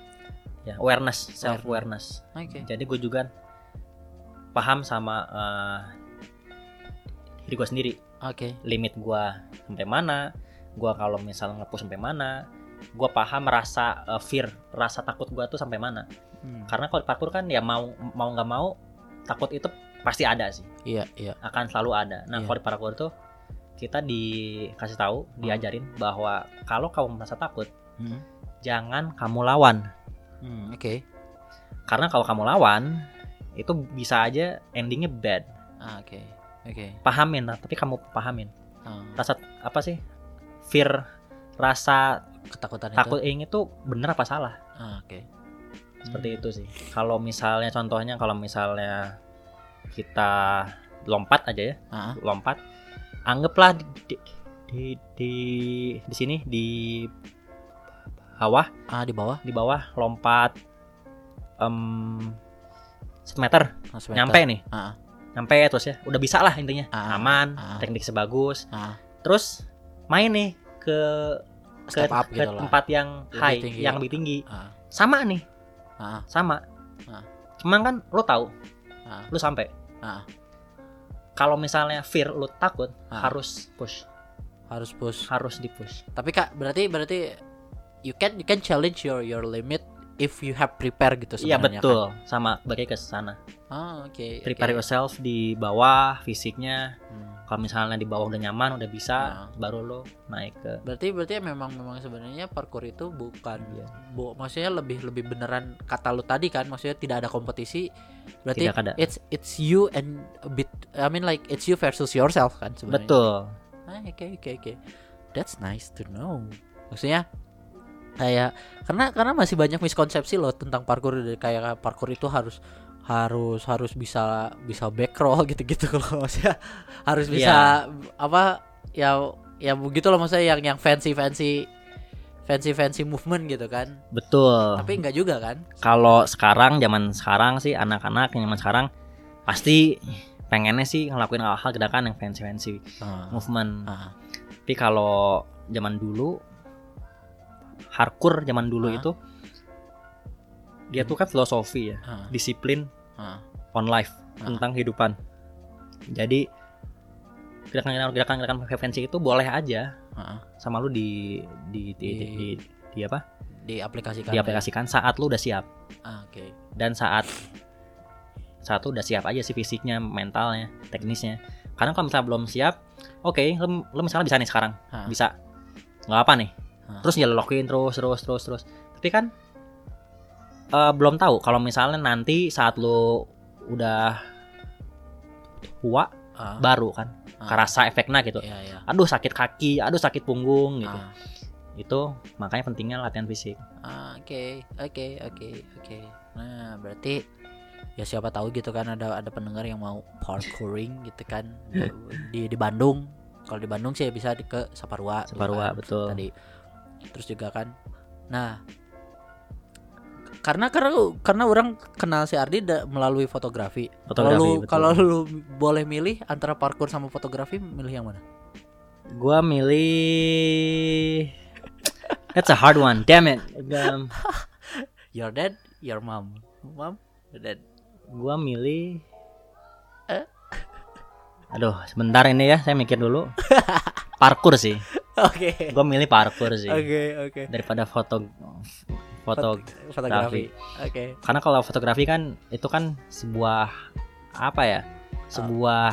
ya awareness, self awareness. Oke. Jadi gue juga paham sama eh, diri gue sendiri. Oke. limit gua sampai mana gua kalau misalnya ngepush sampai mana gua paham rasa uh, fear rasa takut gua tuh sampai mana Hmm. karena kalau di parkour kan ya mau mau nggak mau takut itu pasti ada sih Iya iya. akan selalu ada nah Iya. kalau di parkour tuh kita dikasih tahu diajarin bahwa kalau kamu merasa takut Hmm. jangan kamu lawan Hmm, Oke. karena kalau kamu lawan itu bisa aja endingnya bad Ah, Oke. Oke. pahamin lah tapi kamu pahamin Ah, rasa apa sih fear rasa ketakutan takut itu. itu bener apa salah Ah, Oke. seperti Hmm. itu sih kalau misalnya contohnya kalau misalnya kita lompat aja ya Ah, lompat anggaplah di di di, di, di sini di bawah ah di bawah. di bawah lompat semeter Ah, semeter. nyampe nih Ah, nyampe terus ya udah bisa lah intinya Ah, aman ah. teknik sebagus ah. terus main nih ke ke, up ke gitu lah. tempat yang Lebih high tinggi. yang lebih tinggi Ah, sama nih ah, sama Ah. cuman kan lo tahu ah, lu sampai kalau misalnya fear lu takut Ah. harus push Harus push. harus di push Tapi kak berarti berarti you can you can challenge your your limit if you have prepare gitu iya sebenarnya. betul sama bagi ke sana Kan? Ah, oke. prepare oke. yourself di bawah fisiknya Hmm. kalau misalnya di bawah udah nyaman udah bisa Ah. baru lo naik ke Berarti berarti memang memang sebenarnya parkour itu bukan Iya. bu, maksudnya lebih lebih beneran kata lu tadi kan maksudnya tidak ada kompetisi. Berarti Tidak ada. it's it's you and a bit I mean like it's you versus yourself kan sebenarnya. betul Ah, Oke oke oke. That's nice to know. Maksudnya kayak karena karena masih banyak miskonsepsi loh tentang parkour. Kayak parkour itu harus harus harus bisa bisa back roll gitu-gitu loh. Maksudnya harus bisa apa ya ya begitu loh maksudnya yang yang fancy fancy fancy fancy movement gitu kan. Betul. Tapi enggak juga kan? Kalau sekarang zaman sekarang sih anak-anak yang zaman sekarang pasti pengennya sih ngelakuin hal-hal gerakan yang fancy fancy Ah, movement. Ah, tapi kalau zaman dulu hardcore zaman dulu Ah. itu dia tuh kan filosofi ya ah, disiplin ah. on life Ah. tentang kehidupan jadi gerakan-gerakan gerakan-gerakan fancy itu boleh aja ah. sama lu di di di, di, di, di apa diaplikasikan diaplikasikan saat lu udah siap ah, oke dan saat saat lu udah siap aja sih fisiknya mentalnya teknisnya karena kalau misalnya belum siap oke lu, lu misalnya bisa nih sekarang Ah. bisa nggak apa nih Terus lakuin terus terus terus terus tapi kan eh, belum tahu kalau misalnya nanti saat lu udah tua ah, baru kan ah. kerasa efeknya gitu Iya, iya. aduh sakit kaki aduh sakit punggung gitu Ah. itu makanya pentingnya latihan fisik Oke, oke, oke, oke. Nah, berarti ya siapa tahu gitu kan ada ada pendengar yang mau parkouring gitu kan di di Bandung. Kalau di Bandung sih bisa di ke Saparua. gitu Saparua, kan, betul. Tadi. Terus juga kan. Nah, karena karena karena orang kenal si Ardi da- melalui fotografi. Fotografi, kalau lu boleh milih antara parkour sama fotografi, milih yang mana? gua milih that's a hard one damn it Um, Your dad, your mom. Mom, your dad. gua milih Eh? aduh sebentar ini ya saya mikir dulu parkour sih Oke. gua milih parkour sih Oke, oke. daripada foto foto fotografi. Oke. karena kalau fotografi kan itu kan sebuah apa ya sebuah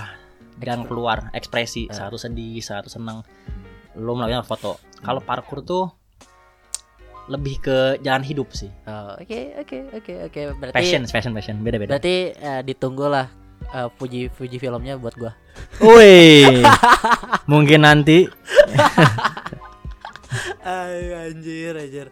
yang keluar ekspresi Ah. satu sedih satu senang lo melakukan foto kalau parkour tuh lebih ke jalan hidup sih. Oh, Oke oke oke oke berarti Passion, passion, passion. Beda-beda. berarti eh, ditunggulah eh, Fuji Fuji filmnya buat gua. Woi. Mungkin nanti Ay, anjir anjir.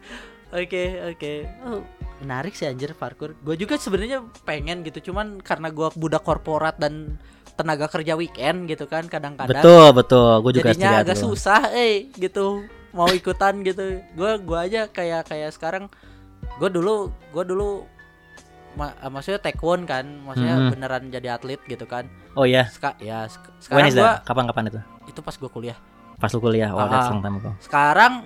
Oke oke. Oh, menarik sih anjir parkour. Gue juga sebenarnya pengen gitu, cuman karena gua budak korporat dan tenaga kerja weekend gitu kan kadang-kadang. betul, betul. Gue juga jadinya agak tuh. susah eh gitu mau ikutan gitu gue gua aja kayak kayak sekarang gue dulu gue dulu ma- eh, maksudnya taekwon kan maksudnya Mhm. beneran jadi atlet gitu kan Oh iya. Ska ya When sekarang is gue that? Kapan-kapan itu? itu pas gue kuliah Pas lu kuliah. Oh, that's long time ago. sekarang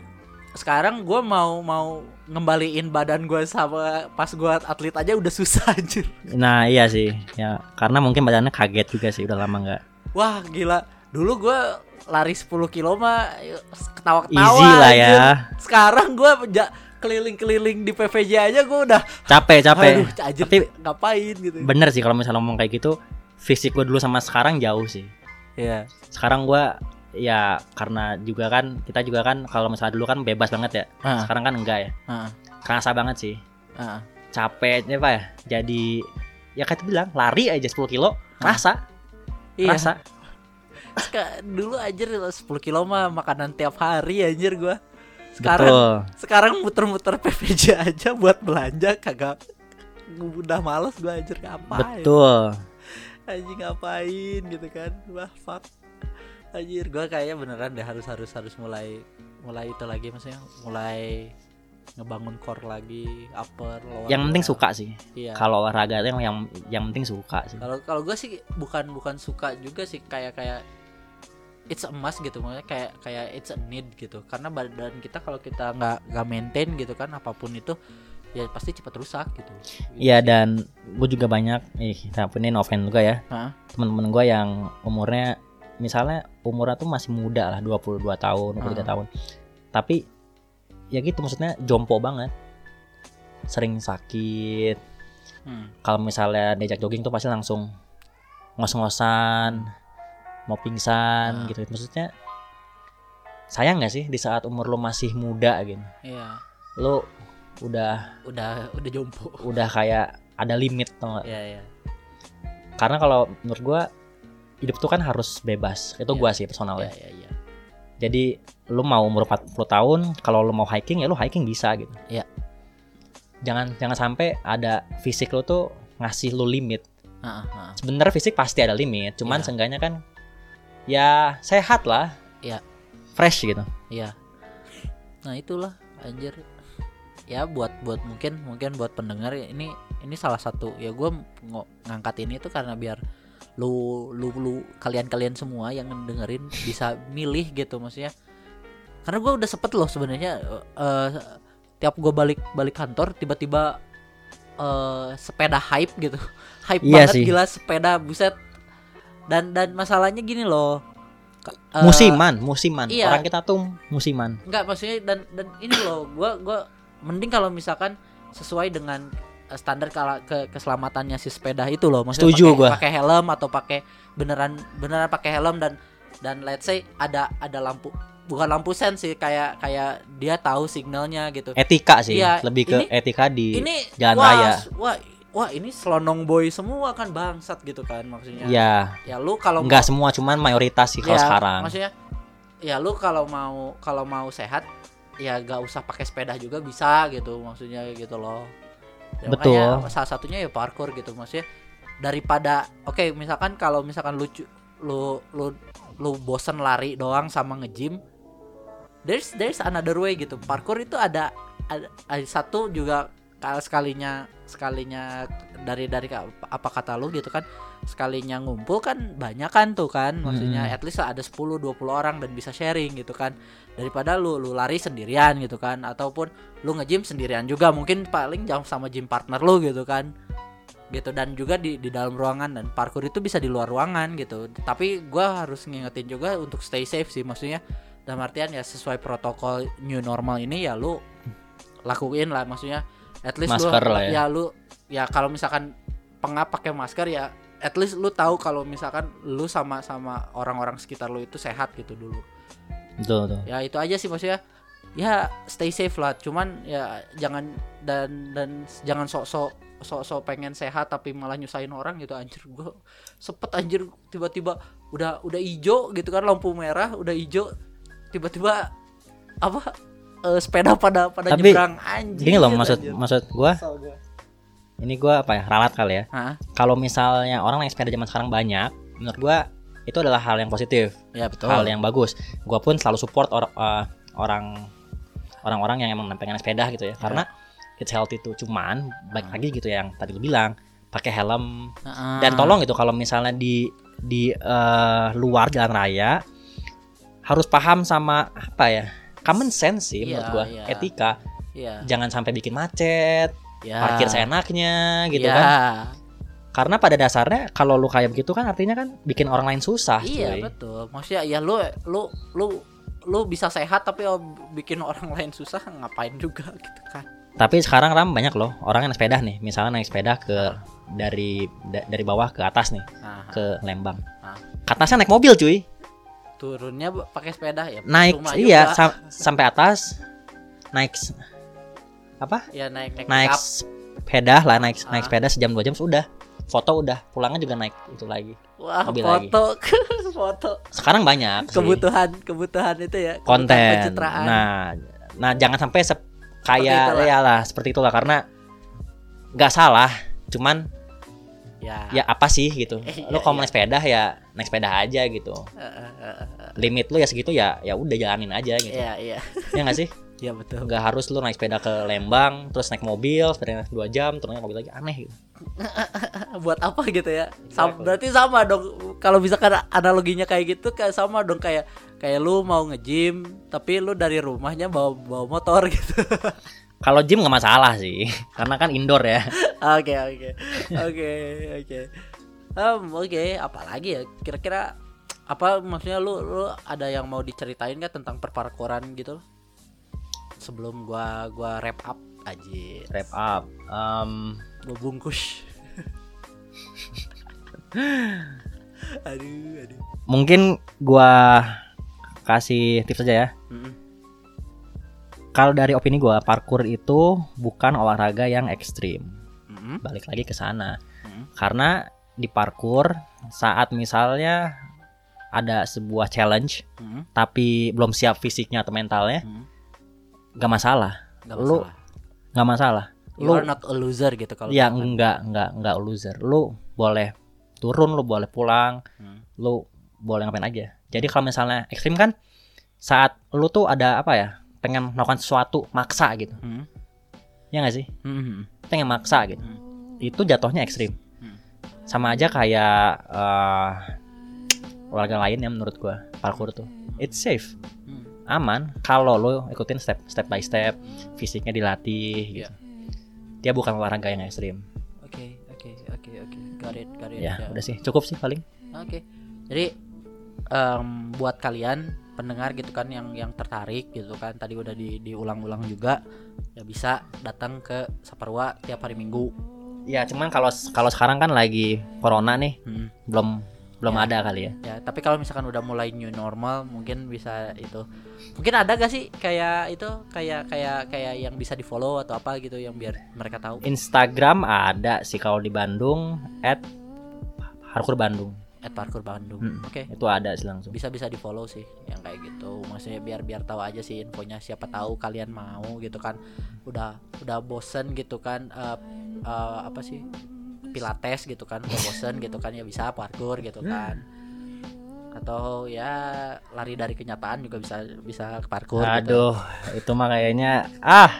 sekarang gue mau mau ngembaliin badan gue sama pas gue atlet aja udah susah anjir Nah, iya sih. Ya, karena mungkin badannya kaget juga sih udah lama nggak. wah gila dulu gue lari 10 kilo mah ketawa-ketawa Easy lah ya. sekarang gue keliling-keliling di PVJ aja gue udah Capek, capek. Aduh, Tapi ngapain gitu. bener sih kalau misalnya ngomong kayak gitu, fisik gue dulu sama sekarang jauh sih. Iya. Sekarang gua ya karena juga kan kita juga kan kalau misalnya dulu kan bebas banget ya. Ah. Sekarang kan enggak ya. Heeh. Kerasa banget sih. Heeh. Capeknya Pak ya. Jadi ya kayak bilang lari aja 10 kilo rasa Iya. rasa dulu anjir 10 kilo mah makanan tiap hari anjir gua. Sekarang betul sekarang muter-muter PVJ aja buat belanja kagak udah males gua anjir ngapain. betul Anjing ngapain gitu kan. Wah, fuck. Anjir gua kayaknya beneran deh harus harus harus mulai mulai itu lagi maksudnya mulai ngebangun core lagi upper lower yang penting suka sih iya. kalau olahraga yang yang yang penting suka sih Kalau kalau gue sih bukan bukan suka juga sih kayak kayak it's a must gitu maksudnya kayak kayak it's a need gitu. Karena badan kita kalau kita nggak nggak maintain gitu kan apa pun itu ya pasti cepat rusak gitu. Iya dan gue juga banyak ih tapi ini no offense juga ya. Teman-teman gue yang umurnya misalnya umurnya tuh masih muda lah 22 tahun 23 Ah. tahun. Tapi ya gitu maksudnya jompo banget. Sering sakit. Hmm. kalau misalnya diajak jogging tuh pasti langsung ngos-ngosan mau pingsan Ah. gitu maksudnya sayang nggak sih di saat umur lo masih muda gitu Iya. lo udah Udah udah jompo. udah kayak ada limit tau Iya iya. karena kalau menurut gua hidup tuh kan harus bebas itu Iya. gua sih personalnya Iya iya iya. jadi lu mau umur 40 tahun kalau lu mau hiking ya lu hiking bisa gitu Iya. jangan jangan sampai ada fisik lu tuh ngasih lu limit heeh. sebenarnya fisik pasti ada limit cuman Iya. seenggaknya kan ya sehat lah Iya. fresh gitu Iya. Nah itulah anjir. Ya buat buat mungkin mungkin buat pendengar ya, ini ini salah satu ya gue ngangkat ini tuh karena biar lu lu lu kalian kalian semua yang dengerin bisa milih gitu maksudnya. Karena gue udah sepet loh sebenarnya eh, tiap gue balik balik kantor tiba-tiba eh, sepeda hype gitu. Hype Iya banget sih. gila sepeda buset. Dan dan masalahnya gini loh. Eh, musiman musiman iya. orang kita tuh musiman Enggak maksudnya dan dan ini loh gua gua mending kalau misalkan sesuai dengan eh, standar kala ke keselamatannya si sepeda itu loh maksudnya Setuju pakai helm atau pakai beneran beneran pakai helm dan dan let's say ada ada lampu bukan lampu sen sih kayak kayak dia tahu signalnya gitu etika sih Iya, lebih ke ini- etika di ini jalan wah, raya. wah wah ini selonong boy semua kan bangsat gitu kan maksudnya. Ya ya lu kalau nggak mau- semua cuman mayoritas sih kalau Ya, sekarang. Maksudnya ya lu kalau mau kalau mau sehat ya gak usah pakai sepeda juga bisa gitu maksudnya gitu loh. Ya, Betul. makanya salah satunya ya parkour gitu maksudnya. Daripada oke misalkan kalau misalkan lu lu lu lu bosen lari doang sama nge-gym there's there's another way gitu. Parkour itu ada ada, ada satu juga kalau sekalinya sekalinya dari dari apa kata lu gitu kan sekalinya ngumpul kan banyak kan tuh kan maksudnya Mm-mm. at least ada 10 20 orang dan bisa sharing gitu kan. Daripada lu lu lari sendirian gitu kan ataupun lu nge-gym sendirian juga mungkin paling jam sama gym partner lu gitu kan. Gitu dan juga di di dalam ruangan dan parkour itu bisa di luar ruangan gitu. Tapi gua harus ngingetin juga untuk stay safe sih maksudnya dalam artian ya sesuai protokol new normal ini ya lu lakuin lah maksudnya at least Masker lu lah ya. lu ya kalau misalkan pengap pakai masker ya at least lu tahu kalau misalkan lu sama sama orang-orang sekitar lu itu sehat gitu dulu. Betul betul. Ya itu aja sih maksudnya. Ya stay safe lah. Cuman ya jangan dan dan jangan sok-sok sok-sok pengen sehat tapi malah nyusahin orang gitu. Anjir gue sepet anjir tiba-tiba udah udah ijo gitu kan lampu merah udah ijo tiba-tiba apa eh, sepeda pada pada Tapi, nyebrang anjir Gini loh maksud anjir. maksud gua gua. ini gua apa ya ralat kali ya. Kalau misalnya orang naik sepeda zaman sekarang banyak, menurut gua itu adalah hal yang positif, ya betul hal yang bagus. Gua pun selalu support or- eh, orang orang-orang yang emang pengen naik sepeda gitu ya. Karena it's healthy tuh. Cuman baik lagi gitu ya yang tadi lu bilang, pakai helm Heeh. dan tolong gitu kalau misalnya di di eh, luar jalan raya harus paham sama apa ya? Common sense sih menurut Iya, gua, iya. etika. Iya. Jangan sampai bikin macet, Ya. parkir seenaknya gitu Ya. kan. Karena pada dasarnya kalau lu kayak begitu kan artinya kan bikin orang lain susah, Iya cuy. betul. Maksudnya ya lu lu lu lu bisa sehat tapi oh, bikin orang lain susah ngapain juga gitu kan. Tapi sekarang ram banyak loh orang yang naik sepeda nih, misalnya naik sepeda ke dari da- dari bawah ke atas nih, Nah, ke Lembang. Ah. Ke atasnya naik mobil, cuy. Turunnya pakai sepeda ya. Naik iya sam- sampai atas naik apa? ya naik naik, Naik up. sepeda lah, naik Ah. naik sepeda sejam dua jam sudah. Foto udah, pulangnya juga naik itu lagi. Wah, mobil lagi. foto foto Sekarang banyak sih. kebutuhan kebutuhan itu ya. konten. Nah, nah jangan sampai kayak ya lah seperti itulah karena nggak salah, cuman ya. ya apa sih gitu. Eh, Lo iya, kalau iya. naik sepeda ya naik sepeda aja gitu. Limit lu ya segitu ya ya udah jalanin aja gitu. Iya iya. Ya nggak sih? Iya betul. Nggak harus lu naik sepeda ke Lembang, terus naik mobil, sepeda dua jam, terus naik mobil lagi aneh gitu. buat apa gitu ya Sam- Exactly. berarti sama dong kalau misalkan analoginya kayak gitu kayak sama dong kayak kayak lu mau nge-gym tapi lu dari rumahnya bawa bawa motor gitu Kalau gym nggak masalah sih, karena kan indoor ya. oke oke oke oke oke apalagi ya kira-kira apa maksudnya lu lu ada yang mau diceritain nggak tentang perparkoran gitu sebelum gua gua wrap up aja Wrap up. Um, gua bungkus aduh aduh mungkin gua kasih tips aja ya. Mm-mm. Kalau dari opini gua, parkour itu bukan olahraga yang ekstrim. Mm-mm. Balik lagi ke sana. Mm. Karena di parkour saat misalnya ada sebuah challenge Mm-mm. tapi belum siap fisiknya atau mentalnya, Mm. gak masalah. Lu- masalah. Nggak masalah. You Lu are not a loser gitu kalau ya misalkan. enggak enggak enggak loser. Lu boleh turun, lu boleh pulang, Hmm. lu boleh ngapain aja. Jadi kalau misalnya ekstrim kan saat lu tuh ada apa ya? Pengen melakukan sesuatu maksa gitu. Hmm. Ya nggak sih? Hmm. Pengen maksa gitu. Hmm. Itu jatuhnya ekstrim. Hmm. Sama aja kayak eh, olahraga lain ya menurut gua, parkour tuh. It's safe, Hmm. aman kalau lu ikutin step step by step, fisiknya dilatih gitu. Dia bukan olahraga yang ekstrim. Oke, oke, oke, oke. Got it, got it. Ya, udah sih, cukup sih paling. Oke. Jadi em, buat kalian pendengar gitu kan yang yang tertarik gitu kan tadi udah di diulang-ulang juga ya bisa datang ke Saparwa tiap hari Minggu. Ya, cuman kalau kalau sekarang kan lagi corona nih, Hmm. belum belum Ya. ada kali ya. Ya, tapi kalau misalkan udah mulai new normal mungkin bisa itu. Mungkin ada gak sih kayak itu kayak kayak kayak yang bisa di-follow atau apa gitu yang biar mereka tahu. Instagram ada sih kalau di Bandung at Harkur Bandung. At Parkour Bandung. Hmm. Oke. Itu ada sih langsung. bisa bisa di follow sih yang kayak gitu maksudnya biar biar tahu aja sih infonya siapa tahu kalian mau gitu kan udah udah bosen gitu kan eh, eh, apa sih pilates gitu kan udah bosen gitu kan ya bisa parkour gitu kan atau ya lari dari kenyataan juga bisa bisa parkour gitu. Aduh, itu mah kayaknya ah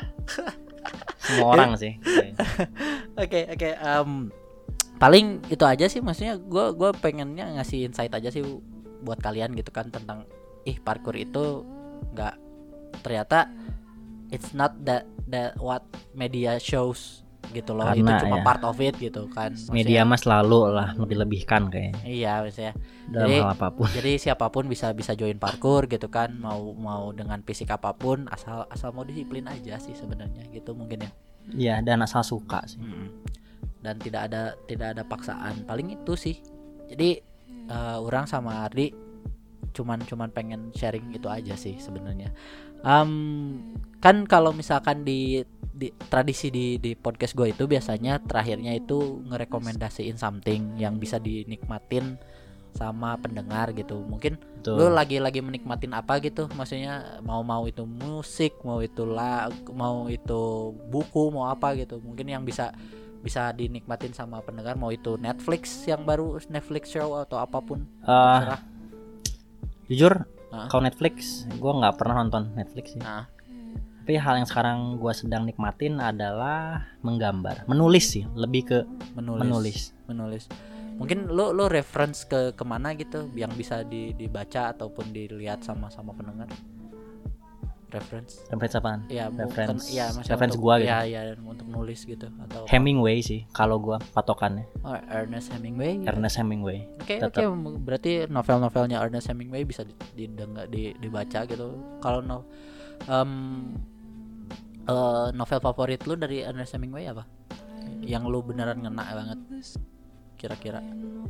semua orang sih. Oke oke em, paling itu aja sih maksudnya gue gua pengennya ngasih insight aja sih buat kalian gitu kan tentang ih parkour itu nggak ternyata it's not that that what media shows gitu loh itu Karena cuma ya. part of it gitu kan Maksudnya- Media mah selalu lah lebih-lebihkan kayaknya iya maksudnya dalam Jadi- hal apa pun. jadi siapa pun bisa bisa join parkour gitu kan mau mau dengan fisik apa pun asal asal mau disiplin aja sih sebenarnya gitu mungkin ya Iya, dan asal suka sih. Mm-mm. Dan tidak ada tidak ada paksaan. Paling itu sih. Jadi eh, orang sama Ardi cuman cuman pengen sharing itu aja sih sebenarnya. Um, kan kalau misalkan di, di tradisi di di podcast gue itu biasanya terakhirnya itu ngerekomendasiin something yang bisa dinikmatin sama pendengar gitu. Mungkin Betul. lu lagi lagi menikmatin apa gitu? Maksudnya mau mau itu musik mau itu lag mau itu buku mau apa gitu. Mungkin yang bisa bisa dinikmatin sama pendengar mau itu Netflix yang baru Netflix show atau apa pun terserah. jujur Hah? kalau Netflix gue nggak pernah nonton Netflix sih. Nah tapi hal yang sekarang gue sedang nikmatin adalah menggambar menulis sih lebih ke menulis. menulis. Menulis. Mungkin lo lo reference ke ke mana gitu yang bisa di, dibaca ataupun dilihat sama sama pendengar reference reference apaan ya bukan Reference- ya maksudnya reference untuk, gua gitu. ya ya untuk nulis gitu atau Hemingway sih kalau gue patokannya oh, Ernest Hemingway Ernest Hemingway Oke tetap. oke m- berarti novel-novelnya Ernest Hemingway bisa di, didengar di, dibaca gitu. Kalau no, em, eh, novel favorit lu dari Ernest Hemingway apa? Yang lu beneran ngena banget kira-kira?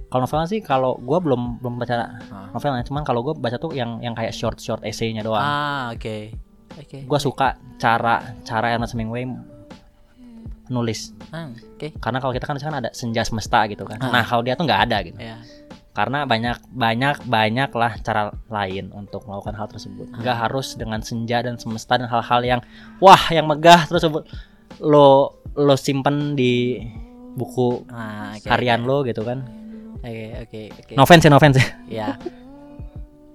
kalau novelnya sih kalau gue belum belum baca Ah. novelnya cuman kalau gue baca tuh yang yang kayak short short essaynya doang Ah oke oke. gue suka cara cara Ernest Hemingway nulis Ah, oke. karena kalau kita kan kan ada senja semesta gitu kan Ah. nah kalau dia tuh nggak ada gitu Ya. karena banyak banyak banyak lah cara lain untuk melakukan hal tersebut nggak Ah. harus dengan senja dan semesta dan hal-hal yang wah yang megah tersebut lo lo simpen di buku Ah, oke, harian oke. lo gitu kan Oke oke oke. no offense ya no offense ya Ya.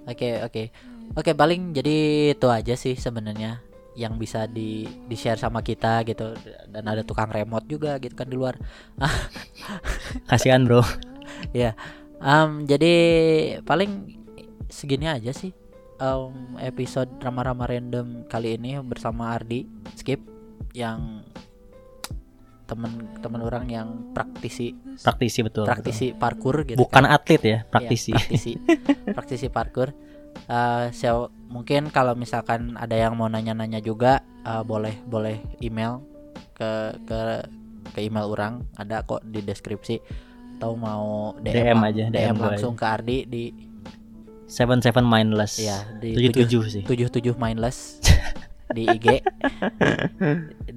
Oke oke oke paling jadi itu aja sih sebenarnya yang bisa di di share sama kita gitu. Dan ada tukang remote juga gitu kan di luar. kasihan bro. Em, jadi paling segini aja sih em, episode rama-rama random kali ini bersama Ardi skip yang temen-temen orang yang praktisi. Praktisi betul, praktisi parkur betul. gitu bukan kan. atlet ya praktisi. praktisi. Praktisi parkur So, mungkin kalau misalkan ada yang mau nanya-nanya juga eh, boleh boleh email ke ke ke email orang. Ada kok di deskripsi. Atau mau DM, DM aja, DM, DM langsung ke Ardi di seven seven mindless. Ya di tujuh tujuh sih. 77 mindless di IG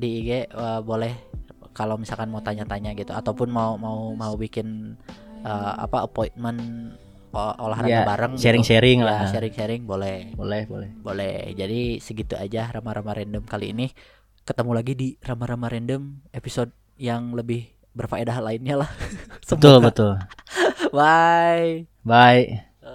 di IG eh, boleh kalau misalkan mau tanya-tanya gitu. Ataupun mau mau mau bikin eh, apa appointment olahraga Ya, bareng gitu. sharing-sharing Ya, lah. sharing-sharing boleh. Boleh boleh. Boleh. Jadi segitu aja rama-rama random kali ini. Ketemu lagi di rama-rama random episode yang lebih berfaedah lainnya lah. Betul betul. Bye. Bye